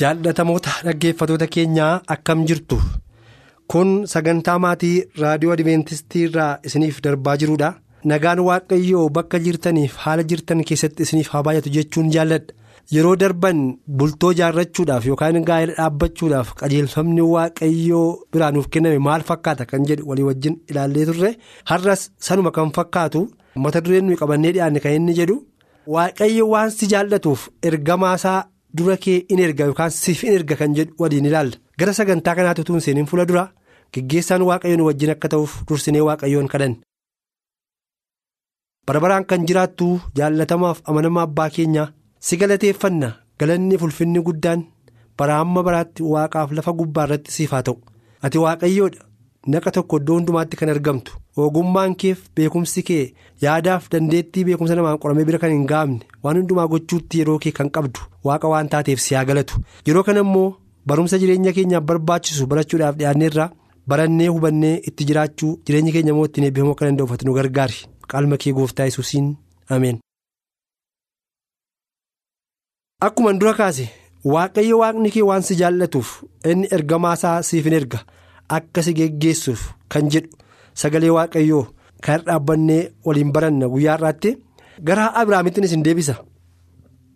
Jaallatamoota dhaggeeffatoota keenyaa akkam jirtu? Kun sagantaa maatii raadiyoo adventistii irraa isiniif darbaa jirudha nagaan waaqayyoo bakka jirtaniif haala jirtan keessatti isiniif haa baay'atu jechuun jaalladha. Yeroo darban bultoo jaarrachuudhaaf yookaan gaa'ela dhaabbachuudhaaf qajeelfamni waaqayyoo biraa nuuf kenname maal fakkaata kan jedhu walii wajjin ilaallee turre. Har'as sanuma kan fakkaatu? Mata dureen nuyi qabannee dhiyaanne kan inni jedhu waaqayyo waan si jaallatuuf ergamaasaa. Dura kee in erga yookaan siif in erga kan jedhu waliin ilaalla. Gara sagantaa kanaatti utuu hin seeniin fuula dura geggeessaan waaqayyoon wajjin akka ta'uuf dursinee waaqayyoon kadhanne. barbaraan kan jiraattu jaallatamaaf amanamaa abbaa keenyaa si galateeffanna galanni ulfinni guddaan bara amma baraatti waaqaaf lafa gubbaa irratti siif haa ta'u. Ati waaqayyoodha naqa tokko iddoo hundumaatti kan argamtu ogummaan keef beekumsi kee yaadaaf dandeettii beekumsa namaan qoramee bira kan hin gaafne waan hundumaa gochuutti yeroo kee kan qabdu waaqa waan taateef si haa galatu yeroo kana immoo barumsa jireenya keenyaaf barbaachisu barachuudhaaf dhiyaanneerraa barannee hubannee itti jiraachuu jireenya keenya immoo ittiin eebbifamuu akka danda'uufatu nu gargaari qalma kee gooftaa yesuusiin ameen. akkuma dura kaase waaqayyo waaqni kee waan si jaallatuuf inni ergamaasaa siif erga. Akka si geggeessuuf kan jedhu sagalee waaqayyoo kan dhaabbannee waliin baranna guyyaa har'aatti gara Abiraamittiin isin deebisa.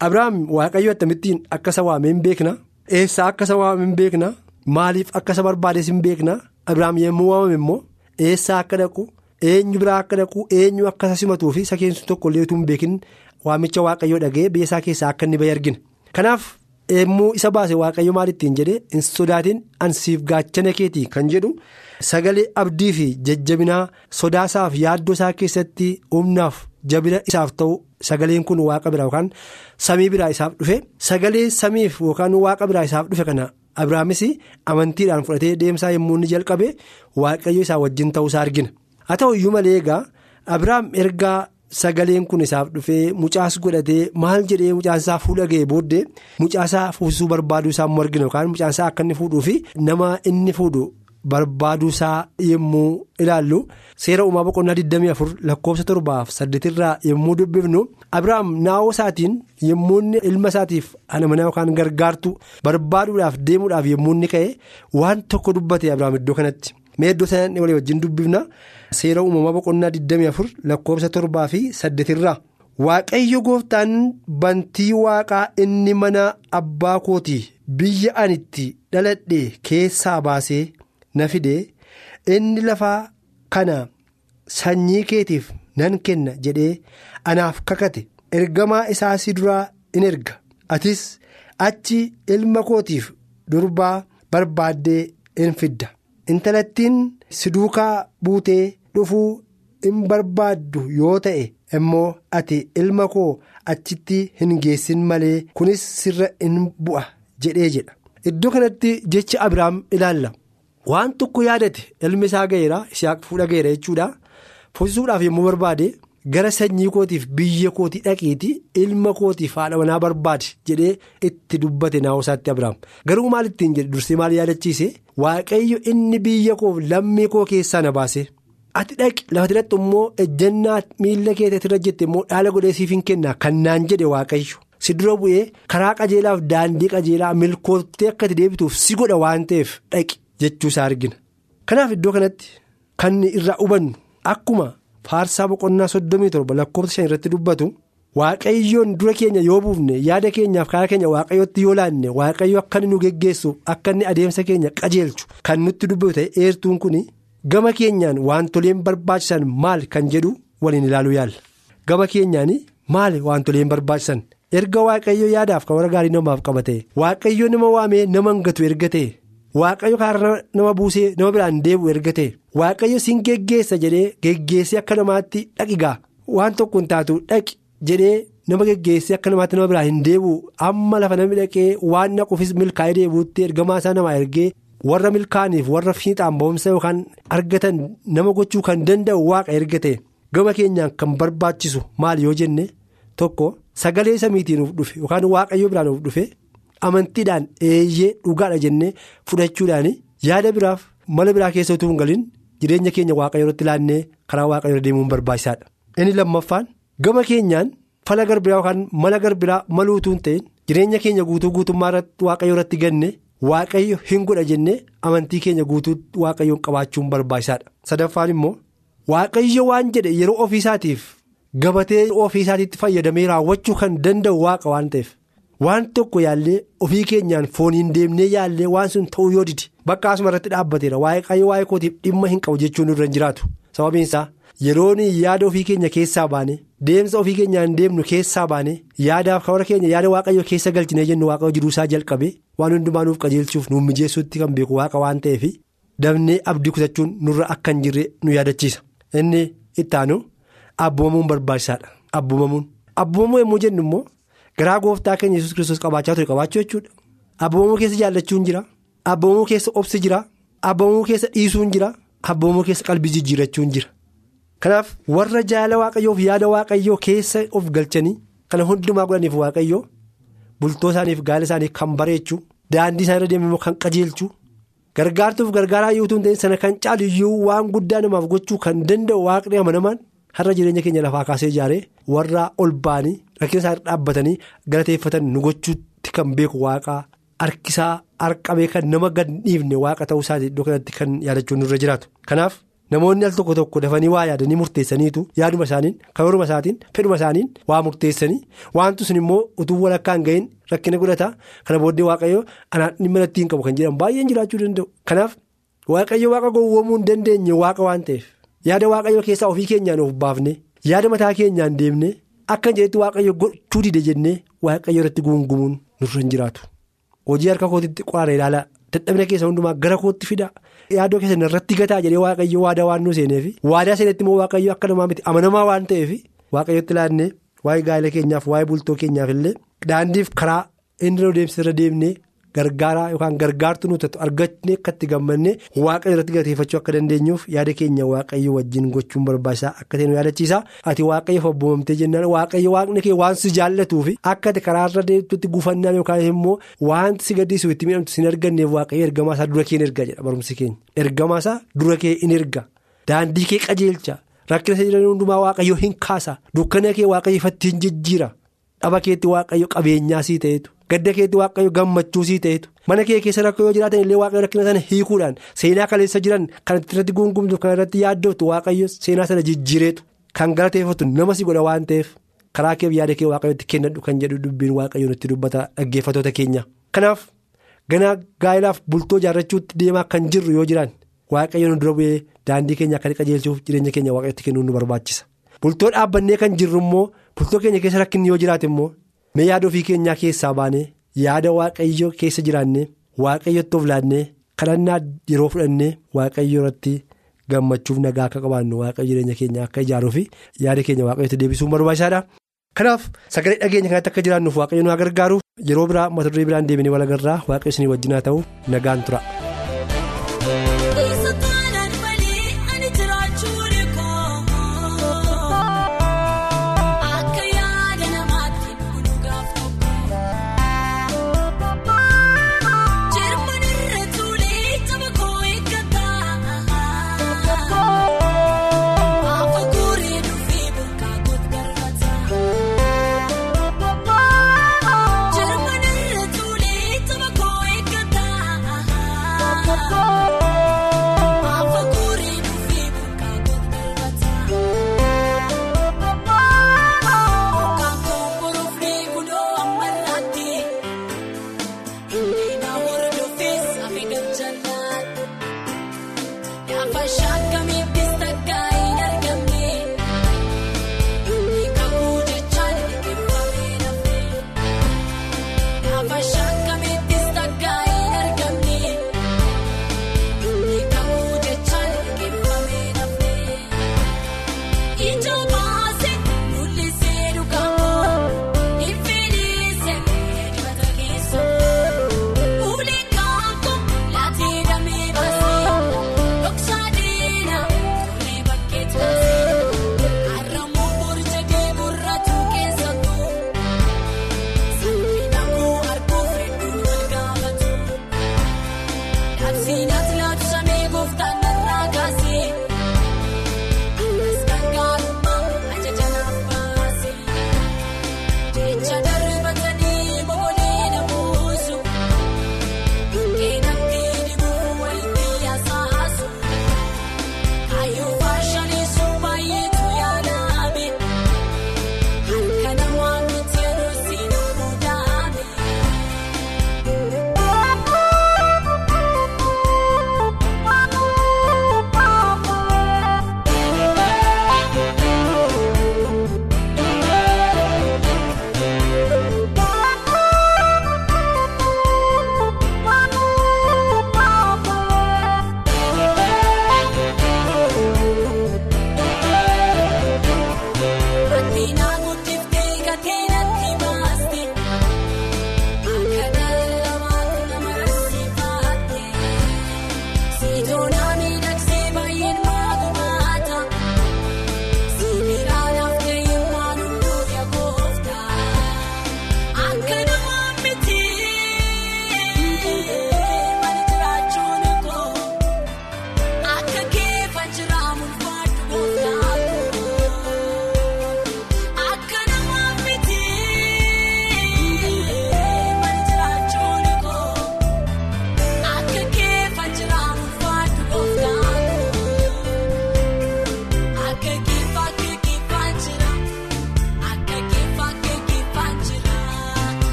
Abiraam waaqayyo akkamittiin akka isa waamee hin beekna eessaa akka isa waamee hin beekna maaliif akka isa barbaades hin beekna Abiraam yommuu waamame immoo eessaa akka dhaqu eenyu biraa akka dhaqu eenyu akka isa simatuu fi isa keessu tokko illee utuu hin beekin waamicha waaqayyoo dhaga'ee biyya keessaa akka inni bahe argina kanaaf. Eemmuu isa baase waaqayyo maal ittiin jedhee hin sodaatin ansiif gaachana keetii kan jedhu. Sagalee abdii fi jajjabinaa sodaasaaf yaaddoo isaa keessatti humnaaf jabina isaaf ta'u sagaleen kun waaqa biraa yookaan samii biraa isaaf dhufe. Sagalee samiif yookaan waaqa biraa isaaf dhufe kana abiraamis amantiidhaan fudhatee deemsaa yommuu inni jalqabe waaqayyo isaa wajjin ta'uusaa argina. Haa ta'u iyyuu malee egaa abiraam ergaa. Sagaleen kun isaaf dhufee mucaas godhatee maal jedhee mucaasaa fuudha ga'ee booddee mucaasaa fuusisuu barbaaduu isaa immoo argina yookaan mucaasaa akka inni fuudhuu fi nama inni fuudhu barbaaduu isaa yommuu ilaallu. Seera uumaa boqonnaa 24 lakkoofsa torbaaf saddeetirraa yommuu dubbifnu Abiraam naa'oo isaatiin yommuu inni ilma isaatiif ana manaa yookaan gargaartu barbaaduudhaaf deemuudhaaf yommuu inni ka'e waan tokko dubbate Abiraam iddoo kanatti mee iddoo sanatti walii wajjin dubbifna. Seera uumamaa boqonnaa 24 lakkoofsa torbaa fi saddeetirraa waaqayyo gooftaan bantii waaqaa inni mana abbaa kootii biyya anitti dhaladhe keessaa baasee na fide inni lafaa kana sanyii keetiif nan kenna jedhee anaaf kakate. Ergamaa isaa si duraa in erga. Atis achi ilma kootiif durbaa barbaaddee in fidda intalattiin si duukaa buutee. dhufuu hin barbaaddu yoo ta'e immoo ati ilma koo achitti hin geessin malee kunis sirra in bu'a jedhee jedha iddoo kanatti jecha abiraam ilaalla waan tokko yaadate ilmi isaa ga'eera isaaq fuudha ga'eera jechuudha fuusisuudhaaf yommuu barbaade gara sanyii kootiif biyya kootii dhaqiiti ilma kootiif haadha manaa barbaade jedhee itti dubbate naawusaatti abiraam garuu maal ittiin jedhe? Dursee maal yaadachiise? Waaqayyo inni biyya koof lammii koo keessaa na baase. ati dhaqi lafati irratti immoo ejjennaa miila keetii irra jette immoo dhaala godhee siif hin kenna. Kan naan jedhe waaqayyo. Si dura bu'ee karaa qajeelaaf daandii qajeelaa milkoottee akka itti deebituuf si godha waan ta'eef dhaqi jechuusaa argina. kanaaf iddoo kanatti kan irraa hubannu akkuma faarsaa boqonnaa soddomii torba lakkoofsa shan irratti dubbatu waaqayyoon dura keenya yoo buufne yaada keenyaaf karaa keenya waaqayyootti yoo laanne waaqayyo akka nu geggeessuuf akka inni adeemsa keenya qajeelchu. Kan nutti dubbatu ta'e eertuun kun. gama keenyaan wantoleen barbaachisan maal kan jedhu waliin ilaaluu yaalla gama keenyaan maal wantoleen barbaachisan? Erga waaqayyo yaadaaf kan warra gaarii namaaf qaba ta'e waaqayyo nama waamee nama hangatu erga ta'e waaqayyo karaa nama buusee nama biraan deebi'u erga ta'e waaqayyo siin geggeessa jedhee geggeessee akka namaatti dhaqigaa. Waan tokko hin taatu dhaqi jedhee nama geggeessee akka namaatti nama biraan hin deebi'u. Amma lafa namni dhaqee waan naquufis milkaa'ee deebi'utti ergamaa isaa namaa ergee warra milkaa'aniif warra fiixaan ba'umsa yookaan argatan nama gochuu kan danda'u waaqa erga ta'e gama keenyaan kan barbaachisu maal yoo jenne? Tokko sagalee samiitiin dhufe yookaan waaqayyo biraan dhufe. Amantiidhaan eeyyee dhugaadha jennee fudhachuudhaan yaada biraaf mala biraa keessa utuu hin galin jireenya keenya waaqayyo irratti ilaannee karaa waaqayyo irra deemuun barbaachisaadha. Inni lammaffaan gama keenyaan fala garbiraa yookaan mala garbiraa maluu utuu hin ta'in jireenya keenya guutuu guutummaa irratti waaqayyo irratti ganne waaqayyo hin godha jennee amantii keenya guutuu waaqayyoon qabaachuun barbaachisaadha. Sadaffaan immoo waaqayyo waan jedhe yeroo ofiisaatiif gabatee ofiisaatiitti fayyadamee raawwachuu kan danda'u waaqa waan ta'eef. Waan tokko yaallee ofii keenyaan fooniin deemnee yaallee waan sun ta'uu yoo didi bakka asuma irratti dhaabbateera. Waaqayyo waa'ee kootiif dhimma hin qabu jechuun irra hin jiraatu. Sababiin isaa yeroon yaada ofii keenya keessaa baane deemsa ofii keenyaan deemnu keessaa baane yaadaaf kawara keenya yaada waaqayyo keessa galchinee jennu waaqayyo jiruusaa jalqabe waan hundumaa nuuf qajeelchuuf nuuf mijeessuutti kan beeku waaqa waan ta'eef dabnee abdii kutachuun nurra akka hin jirre nu yaadachiisa. Inni ittaanu abboomamuun barbaachisaadha. Abboomamuun abboomamuu yommuu jennu immoo. Garaa gooftaa keenya yesus kiristoos qabaachaa ture. Qabaachuu jechuudha. Abboomamuu keessa jaallachuun jira. Abboomamuu keessa obsi jira. Abboomamuu keessa dhiisuun jira. Abboomamuu keessa qalbii jijjiirrachuun jira. Kanaaf warra jaala waaqayyoof yaada waaqayyoo keessa of galchanii kana hundumaa godhaniif waaqayyoo bultoo isaaniif gaala isaanii kan bareechuu daandii isaan irra deemu kan qajeelchuu gargaartuuf gargaaraa yoo ta'u sana kan caalu iyyuu waan guddaa namaaf gochuu kan danda'u waaqni amanamaan har'a jireenya keenya lafaa kaasee ijaaree warra ol ba'anii rakkina isaa dhaabbatanii galateeffatan nu gochuutti kan beeku waaqaa harkisaa harqabee kan nama gad dhiifne waaqa ta'uu isaati iddoo kanatti kan yaadachuun nurra jiraatu. Kanaaf namoonni al tokko tokko dafanii waa yaadanii murteessaniitu yaaduma isaaniin karooruma isaatiin fedhuma isaaniin waa murteessanii waanti sun immoo utuu walakkaa hin gahin rakkina godhata. Kana booddee waaqayyo anaan dhimma natti hin qabu kan jedhan baay'een jiraachuu danda'u. Kanaaf waaqayyo waaqa gowwoomuu hin dandeenye waaqa waan ta'eef. yaada waaqayyo keessaa ofii keenyaan of baafne yaada mataa keenyaan deemne akka jedhetti waaqayyo gochuu dide jennee waaqayyo irratti guungumuun nurra hin jiraatu hojii harka kootitti qoraaree ilaala dadhabina keessa hundumaa gara kootti fida yaadoo keessan irratti gataa jedhee waaqayyo waadaa waan nu seeneef waadaa seenetti immoo waaqayyo akka namaa miti amanamaa waan ta'eef waaqayyotti ilaannee waa'ee gaa'ela keenyaaf waa'ee bultoo keenyaaf illee daandiif karaa inni irra deemsirra deemnee. Gargaaraa yookaan gargaartu nuti argachuu akka itti gammanne waaqayyo irratti galateeffachuu akka dandeenyuuf yaada keenya waaqayyo wajjin gochuun barbaachisaa akka ta'e nu yaadachiisa ati waaqayyoof abboomamtee jennaan waaqayyo waaqni kee waan si jaallatuuf akka ati karaarra deemtutti gufannaan yookaan immoo wanti si gaddisiisu itti miidhamtu sin arganneef waaqayyo ergamaa isaa dura kee in erga jedha barumsi keenya. Ergamaa isaa dura kee in erga. Daandii kee qajeelcha. Rakkina isa jiran hundumaa waaqayyo hin kaasa. Dukkana kee waaqayyo ifatti hin jijjiira. Dhaba keetti waaqayyo qabeenyaa sii ta'etu. Gadda keetti waaqayyo gammachuu sii ta'etu mana kee keessa rakkoo yoo jiraatan illee waaqayyo rakkina sana hiikuudhaan seenaa kaleessa jiran kan irratti guungumtu kan irratti yaaddoftu waaqayyo seenaa sana jijjiireetu kan galateeffatu nama si godha waan ta'eef karaa keef yaada kee waaqayyotti kennadhu kan jedhu dubbiin waaqayyo nutti dubbata dhaggeeffatoota keenya. kanaaf ganaa gaa'ilaaf bultoo ijaarrachuutti deemaa kan jirru yoo jiran waaqayyo nu dura bu'ee daandii keenya akka qajeelchuuf jireenya keenya waaqayyotti kennuun nu barbaachisa bultoo dhaabbannee kan jirru immoo bultoo keenya keessa rakkinni yoo jiraate immoo. Mee yaada ofii keenyaa keessaa baanee yaada waaqayyo keessa jiraannee waaqayyotti of laannee kadhannaa yeroo fudhannee waaqayyo irratti gammachuuf nagaa akka qabaannu waaqayyo jireenya keenya akka ijaaruu fi yaada keenya waaqayyotti deebisuun barbaachisaadha. kanaaf sagalee dhageenya kanatti akka jiraannuuf waaqayyo nu gargaaru yeroo biraa mata duree biraan deebinee wal agarraa waaqayyo isinii wajjin haa ta'u nagaan tura.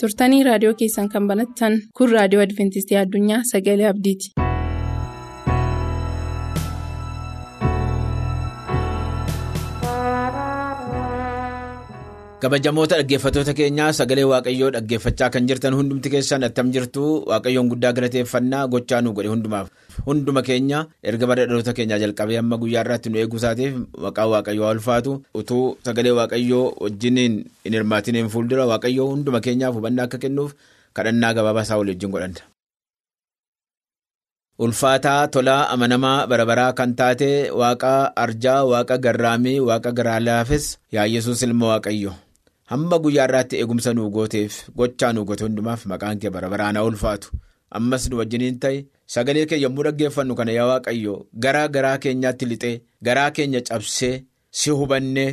Turtanii raadiyoo keessan kan banattan kun raadiyoo adventistii addunyaa sagalee abdiiti. Kabajamoota dhaggeeffattoota keenyaa sagalee waaqayyoo dhaggeeffachaa kan jirtan hundumti keessan attam jirtu waaqayyoon guddaa galateeffannaa gochaa nu godhe hundumaaf. Hunduma keenya erga bara dhaloota keenyaa jalqabee amma guyyaa irraatti nu eeguu isaatiif maqaa waaqayyoo ulfaatu. Utuu sagalee waaqayyoo wajjiniin hin hirmaatiniin fuuldura waaqayyoo hunduma keenyaaf hubannaa akka kennuuf kadhannaa gabaabaa isaa walii wajjin godhanna. ulfaataa tolaa amanamaa barabaraa kan taate waaqa arjaa waaqa garraamii waaqa garaa laafes yaa yesuus ilma waaqayyo hamma guyyaa irraatti eegumsa nuu gooteef gochaa nuu goote hundumaaf maqaan kee barabaraan haa ulfaatu. Ammas nu wajjiniin ta'e sagalee kee yommuu dhaggeeffannu kana yaa waaqayyo garaa garaa keenyaatti lixee garaa keenya cabsee si hubannee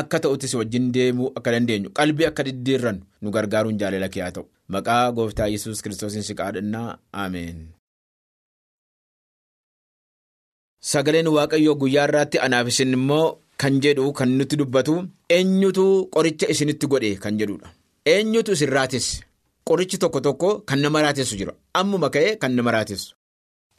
akka ta'utti si wajjin deemuu akka dandeenyu qalbii akka diddiirrannu nu gargaaruun jaalala kee haa ta'u. Maqaa gooftaa yesuus kiristoosiin si kadhannaa ameen. Sagaleen waaqayyoo guyyaa irraatti anaaf isin immoo kan jedhu kan nutti dubbatu eenyutu qoricha isinitti godhe kan jedhudha. Eenyutu isin raatesse qorichi tokko tokko kan nama raatessu jira ammuma ka'ee kan nama raatessu.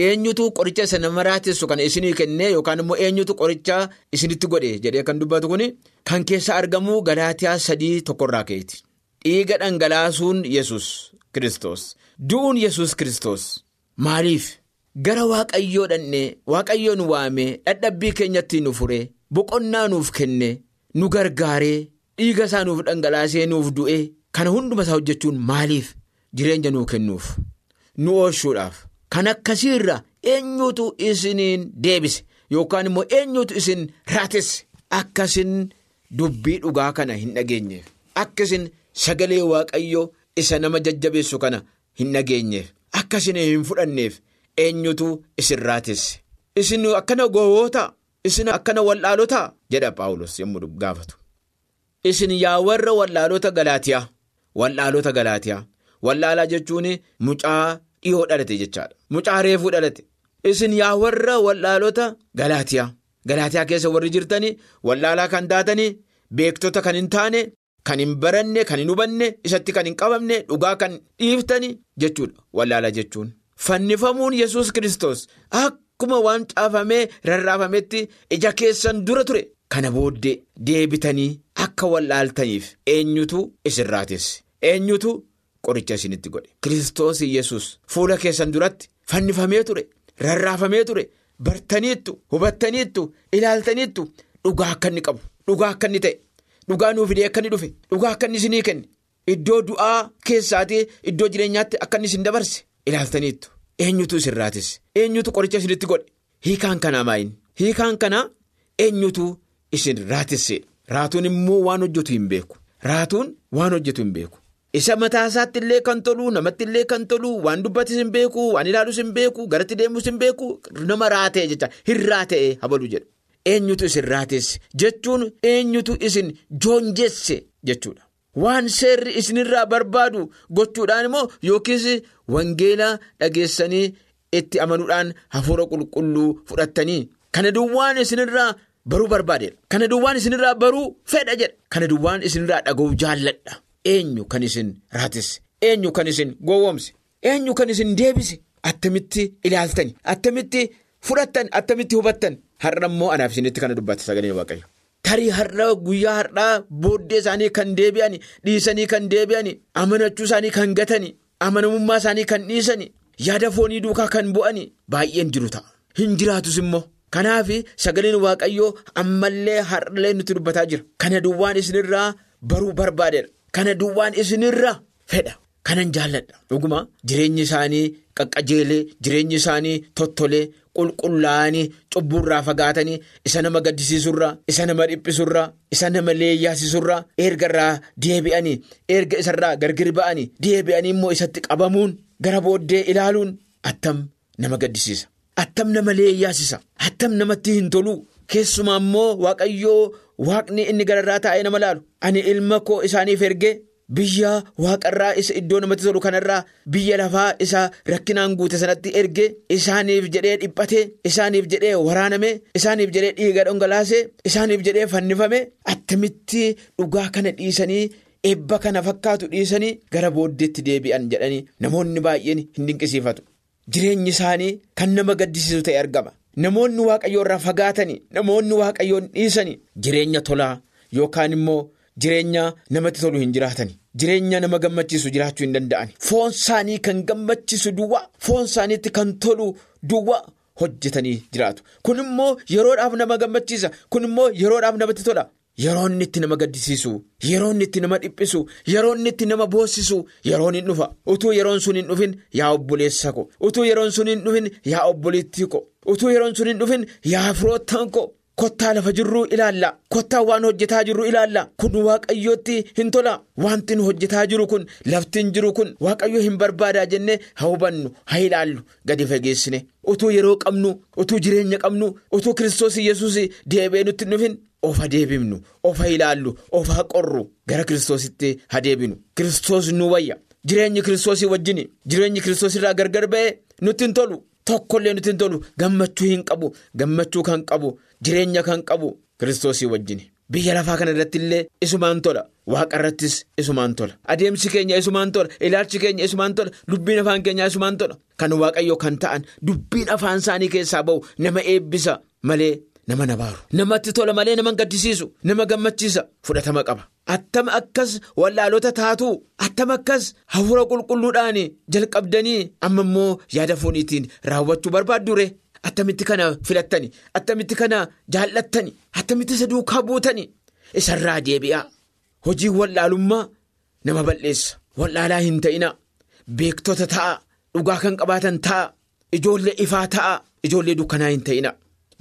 Eenyutu qoricha isa nama raatessu kan isinii kennee yookaan immoo eenyutu qoricha isinitti godhe jedhee kan dubbatu kun kan keessa argamu galaatiyaa sadii tokkorraa ka'eeti. Dhiiga dhangalaasuun yesus kristos du'uun yesus kristos maaliif? Gara waaqayyoo dhannee waaqayyoo nu waamee dhadhabbii keenyatti nu furee boqonnaa nuuf kenne nu gargaaree dhiiga isaa nuuf dhangalaasee nuuf du'ee kana hunduma isaa hojjechuun maaliif jireenya nuu kennuuf? Nu oolchuudhaaf. Kan akkasiirra eenyutu isiniin deebise? Yookaan immoo eenyutu isin raatesse akkasin dubbii dhugaa kana hin dhageenyeef akkasin sagalee waaqayyoo isa nama jajjabeessu kana hin dhageenyeef akkasin hin fudhanneef. Eenyutu isin raatesse isin akkana gowwoota isin akkana wallaalota? Jedha Paawulos yommuu gaafatu. Isin yaa warra wallaalota galaatiyaa? Wallaalota galaatiyaa. Wallaalaa jechuun mucaa dhiyoo dhalate jechaadha. Mucaa reefuu dhalate. Isin yaa warra wallaalota galaatiyaa? Galaatiyaa keessa warri jirtanii wallaalaa kan taatanii beektota kan hin taane kan hin baranne kan hin hubanne isatti kan hin qabamne dhugaa kan dhiiftanii jechuudha. Wallaalaa jechuun. Fannifamuun yesus kristos akkuma waan caafamee rarraafametti ija keessan dura ture. Kana booddee deebitanii akka wallaaltaniif eenyutu isin raatesse eenyutu? Qoricha isinitti godhe. Kristos yesus fuula keessan duratti fannifamee ture rarraafamee ture bartaniittu hubattaniittu ilaaltaniittu dhugaa akka inni qabu dhugaa akka inni ta'e dhugaa nuuf fidee akka inni dhufe dhugaa akka inni isinii kenne iddoo du'aa keessaatii iddoo jireenyaatti akka inni isin dabarse. Ilaaltaniittu eenyutu isin raatesse eenyutu qoricha isinitti godhe? Hiikaan kanaa maayin hiikaan kanaa eenyutu isin raatesseedha raatuun immoo waan hojjetu hin beeku. Raatuun waan hojjetu hin beeku. Isa mataa isaatti illee kan tolu namatti illee kan tolu waan dubbatis hin beeku waan ilaalus hin beeku garatti deemus hin beeku nama raatee jecha hin raatee habalu jedhu. Eenyutu isin raatesse jechuun eenyutu isin joonjesse jechuudha. Waan seerri isinirraa barbaadu gochuudhaan immoo yookiis wangeela dhageessanii itti amanuudhaan hafuura qulqulluu fudhattanii kana duwwaan isinirraa baruu barbaadeedha. Kana duwwaan isinirraa baruu fedha jedha. Kana duwwaan isinirraa dhaga'uu jaalladha. Eenyu kan isin raatesse? Eenyu kan isin gowwoomse? Eenyu kan isin deebise? Attamitti ilaaltani? Attamitti fudhattan? Attamitti hubattan? Har'a immoo anaaf isinitti kana dubbata sagaleen waaqayyo. Tarii har'a guyyaa har'aa booddee isaanii kan deebi'ani dhiisanii kan deebi'ani amanachuu isaanii kan gatani amanamummaa isaanii kan dhiisani yaada foonii duukaa kan bu'ani baay'een jiru ta'a. Hin jiraatus immoo kanaaf sagaleen waaqayyoo ammallee har'alee nutti dubbataa jira. Kana duwwaan isinirraa baruu barbaadeedha kana duwwaan isinirraa fedha. Kanan jaalladha. Dhuguma jireenyi isaanii qaqqajeelee jireenyi isaanii tottolee qulqullaa'anii cubbuurraa fagaatanii isa nama gaddisiisurraa isa nama dhiphisurraa isa nama leeyyaasisurraa erga irraa deebi'anii erga isarraa gargari ba'anii deebi'anii immoo isatti qabamuun gara booddee ilaaluun attam nama gaddisiisa attam nama leeyyaasisa attam namatti hin tolu keessumaa immoo waaqayyoo waaqni inni gararraa taa'ee nama laalu ani ilma koo isaaniif ergee. Biyya waaqarraa isa iddoo namatti tolu kanarraa biyya lafaa isa rakkinaan guute sanatti erge isaaniif jedhee dhiphatee isaaniif jedhee waraaname isaaniif jedhee dhiiga dhongolaasee isaaniif jedhee fannifame attamitti dhugaa kana dhiisanii eebba kana fakkaatu dhiisanii gara booddeetti deebi'an jedhanii namoonni baay'een hin dinqisiifatu. Jireenyi isaanii kan nama gaddisiisu ta'e argama. Namoonni waaqayyoo irraa fagaatanii namoonni waaqayyoon dhiisanii jireenya tolaa yookaan immoo. Jireenya namatti tolu hin jiraatani. Jireenya nama gammachiisu jiraachuu hin danda'ani. Foon isaanii kan gammachiisu duwwaa foon isaaniitti kan tolu duwwaa hojjetanii jiraatu. Kun immoo yeroodhaaf nama gammachiisa. Kun immoo yeroodhaaf namatti tola. Yeroo inni itti nama gaddisiisu, yeroo inni itti nama dhiphisu, yeroo inni itti nama boossisu, yeroon hin dhufa. Utuu yeroon sun hin dhufin yaa obboleessa ko. Utuu yeroon sun hin dhufin yaa obboleettii ko. Utuu yeroon sun hin dhufin yaa firoottan ko. Kottaa lafa jirru ilaalla. Kottaa waan hojjetaa jirru ilaalla. Kun waaqayyootti hin tola. Wanti nu hojjetaa jiru kun lafti hin jiru kun waaqayyo hin barbaadaa jennee haa hubannu haa ilaallu gadi fageessine. Utuu yeroo qabnu utuu jireenya qabnu utuu kiristoos yesus deebi'ee nutti dhufin ofa deebifnu ofa ilaallu ofa qorru gara kiristoositti haa deebinu. Kiristoos nu wayya. Jireenyi kiristoosii wajjin jireenyi kiristoos irraa gargar ba'ee nutti hin tolu. Tokkollee nutti hin tolu gammachuu hin qabu gammachuu kan qabu jireenya kan qabu kiristoosii wajjin. Biyya lafaa kana irratti illee isumaan tola. Waaqa irrattis isumaan tola. Adeemsi keenya isumaan tola. Ilaalchi keenya isumaan tola. Dubbiin afaan keenyaa isumaan tola. Kan waaqayyo kan ta'an dubbiin afaan isaanii keessaa ba'u nama eebbisa malee nama nabaaru. Namatti tola malee nama gaddisiisu nama gammachiisa. Fudhatama qaba. Attam akkas wallaalota taatu attam akkas hafuura qulqulluudhaan jalqabdanii amma immoo yaada fooniitiin raawwachuu barbaaddure attamitti kana filattani attamitti kana jaallattani attamitti isa duukaa buutani. Isarraa deebi'aa hojiin wallaalummaa nama balleessa. Wallaalaa hin ta'ina. Beektota ta'a. Dhugaa kan qabaatan ta'a. Ijoollee ifaa ta'a. Ijoollee dukkanaa hin ta'ina.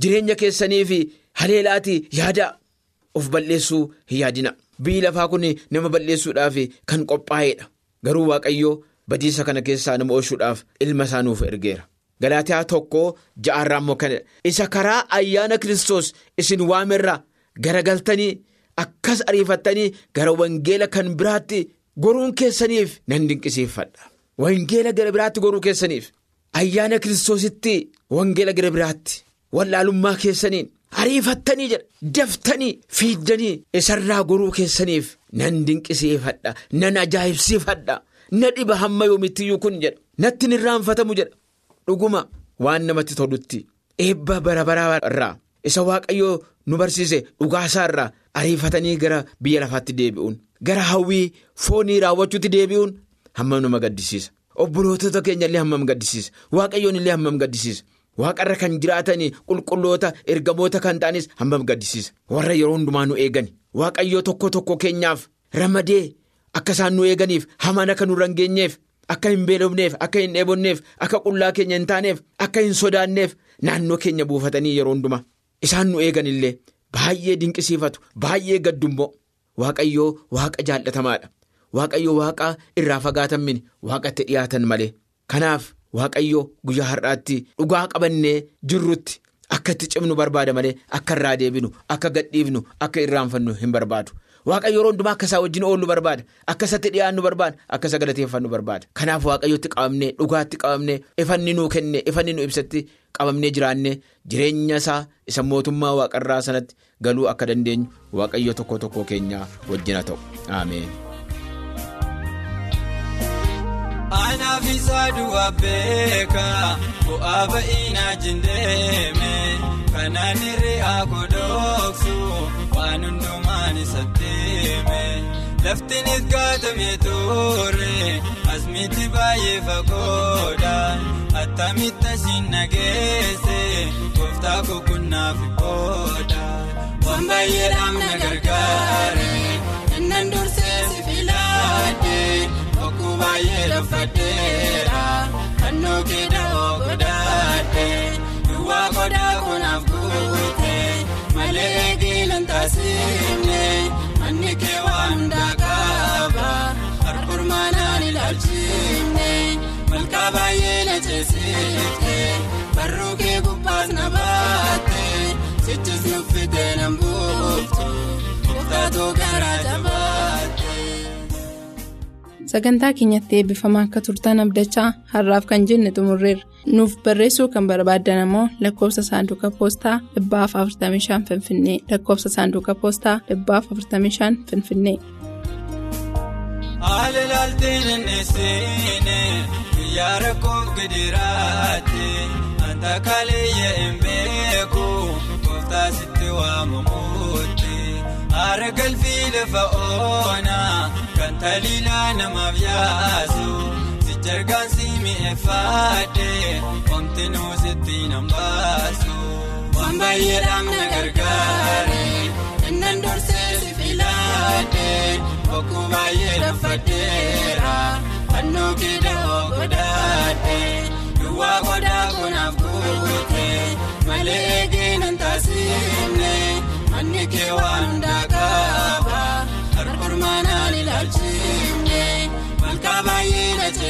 Jireenya keessanii fi haleelaatii yaada. Of balleessuu hin yaadina. Biyyi lafaa kun nama balleessuudhaaf kan qophaa'edha. Garuu Waaqayyoo badiisa kana keessaa nama oolchuudhaaf ilma isaa nuuf ergeera. Galaatiyaa tokko ja'arraa immoo kanadha. Isa karaa ayyaana Kiristoos isin waamerraa garagaltanii akkas ariifattanii gara wangeela kan biraatti goruun keessaniif nan dinqisiifadha. Wangeela gara biraatti goruu keessaniif ayyaana Kiristoositti wangeela gara biraatti wallaalummaa keessaniin. Ariifattanii jedha. Daftanii fiiddanii isarraa goruu keessaniif nan dinqisiifadha nan ajaa'ibsiifadha. Na dhiba hamma yoomittiyyuu kun jedha. Natti hin irraanfatamu jedha. Dhuguma waan namatti tolutti eebba bara baraa irraa isa waaqayyoo nu barsiise dhugaasaa irraa ariifatanii gara biyya lafaatti deebi'uun gara hawwii foonii raawwachuutti deebi'uun hammam nama gaddisiisa obbolootota keenya illee hammam gaddisiisa waaqayyoon illee hammam gaddisiisa. Waaqarra kan jiraatan qulqulloota ergamoota kan ta'anis hammam gaddisiisa? Warra yeroo hundumaa nu eegan waaqayyoo tokko tokko keenyaaf ramadee akka isaan nu eeganiif hamaan akka nu rangeenyeef akka hin beelofneef akka hin dheebonneef akka qullaa keenya hin taaneef akka hin sodaanneef naannoo keenya buufatanii yeroo hundumaa isaan nu eegan illee baay'ee dinqisiifatu baay'ee gaddummoo waaqayyoo waaqa jaallatamaadha. Waaqayyoo waaqa irraa fagaatan mini waaqatti dhiyaatan malee. Kanaaf. Waaqayyo guyyaa har'aatti dhugaa qabannee jirrutti akka itti cimnu barbaada malee akka irraa deebinu akka gadhiifnu akka irraanfannu hin barbaadu. Waaqayyo yeroo hundumaa akka isaa wajjin oollu barbaada akka isatti dhiyaannu barbaada akka isa galateeffannu barbaada. Kanaaf waaqayyotti qabamnee dhugaatti qabamnee ifanni nuu kenne ifanni nu ibsatti qabamnee jiraannee jireenya isaa isa mootummaa waaqarraa sanatti galuu akka dandeenyu waaqayyo tokko tokko keenyaa wajjin haa ta'u ameen. Anaaf isaa du'a beeka bu'aa ba'inaa jindeeme kanaan hir'aa godhoksu waan hundumaan isa deeme laftinis gaatamee ture asmitti baay'ee fagoodha attamitti asiin nageesse gooftaa kokunnaaf booda waan baay'eedhaaf na gargaare innan dursee si filaadhe. baay'ee laffadheera hannoo keedhaa godaadhe duwwaa godaa kunaaf guute malee eegilan taasifne manni kee waan daakaaba harkurmaanaan ilaalchifne malkaa baay'ee na ceesifte barruu kee gubbaas na baatte sichis nuffitee na mbuufte murtaatoo garaa jabaa. Sagantaa keenyatti eebbifamaa akka turtan abdachaa har'aaf kan jenne xumurreerra. Nuuf barreessuu kan barbaaddan ammoo lakkoofsa saanduqa poostaa 45 Finfinnee lakkoofsa saanduqa poostaa 45 Finfinnee. Haala laalteen inneessine guyyaa rakkoof gidiraatti anta kaleeyya hin beeku gooftaa sitti waamamuutti haara galfii lafa oonaa kan taliilaa namaaf yaasu. Sijargaan si mi'eeffaadhee wanti nuusitti nan baasu. Waan baay'eedhaan na gargaare innan dursee si filaadhee. Bokkuu baay'ee laffadheera fannoo kiidhaa godhaadhee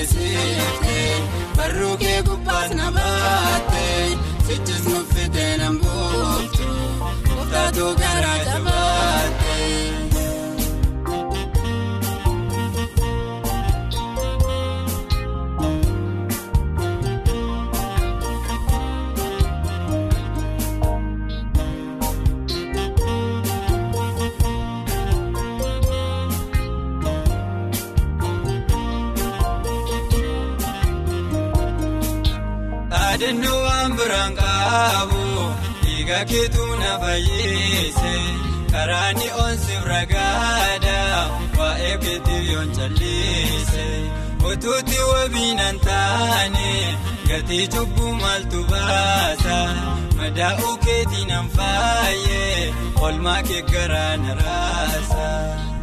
ceesifte barruu kee gubbaas na baatte sichis nuffitee nan buuftu kuftaatoo garaa qabu dhiiga keetu na fayyise karaa ni onsiif ragaadha waa'ee keetii yoon callise utuutti wabiinan taane gatii cubbuu maaltu baasa madaa'uu keetii nan faayyee olmaa kee garaa na raasa.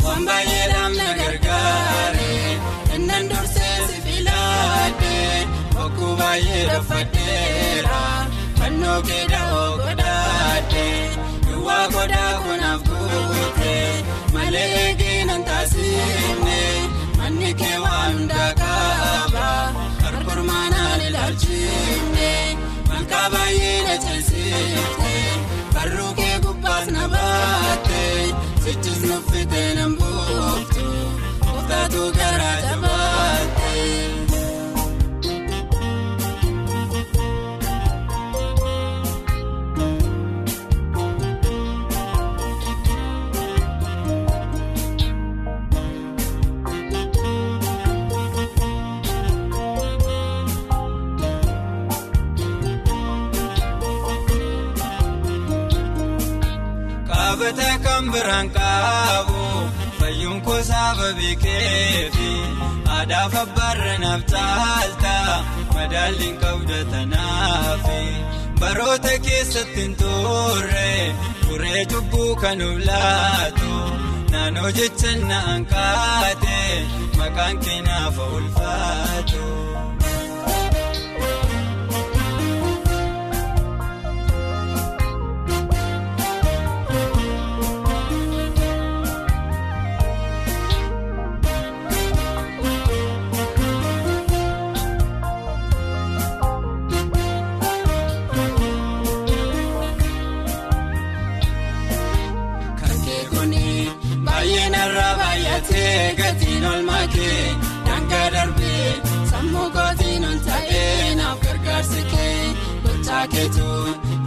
Waan baay'eedhaan na gargaare innan dursee si filaadhee. Bokkuu baay'ee laffadheera keedhaa godhaadhee duwwaa godhaa kunaaf guutee malee eegeen taasifne manni kee waan hundaa qaba harkurmaanaan ilaalchifne malkaa baay'ee na ceesifte barruu kee gubbaas na baatte sichis nuffitee nan buuftu kuftaatoo garaa aadaaf abbaarra naaf caalta madaalliin qabda tanaafi baroota keessatti hin turre turee cubbuu kan laatu naannoo jecha na'an kaate maqaan keenyaaf ulfaatu.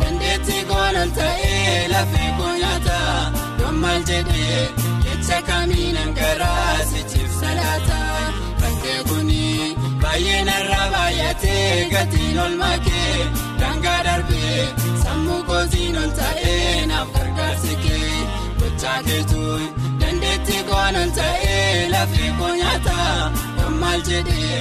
Dandeettii koon ol ta'ee lafee koo nyaata yommal jedhee jecha kamiinan garaa sichiif salaata bakkee kuni baay'ee narraa baay'atee gatiin olmaa kee daangaa darbee sammuu kootiin ol ta'ee naaf gargaarsi kee gochaa keetuun. dandeettii koon ol ta'ee lafee koo nyaata yommal jedhee.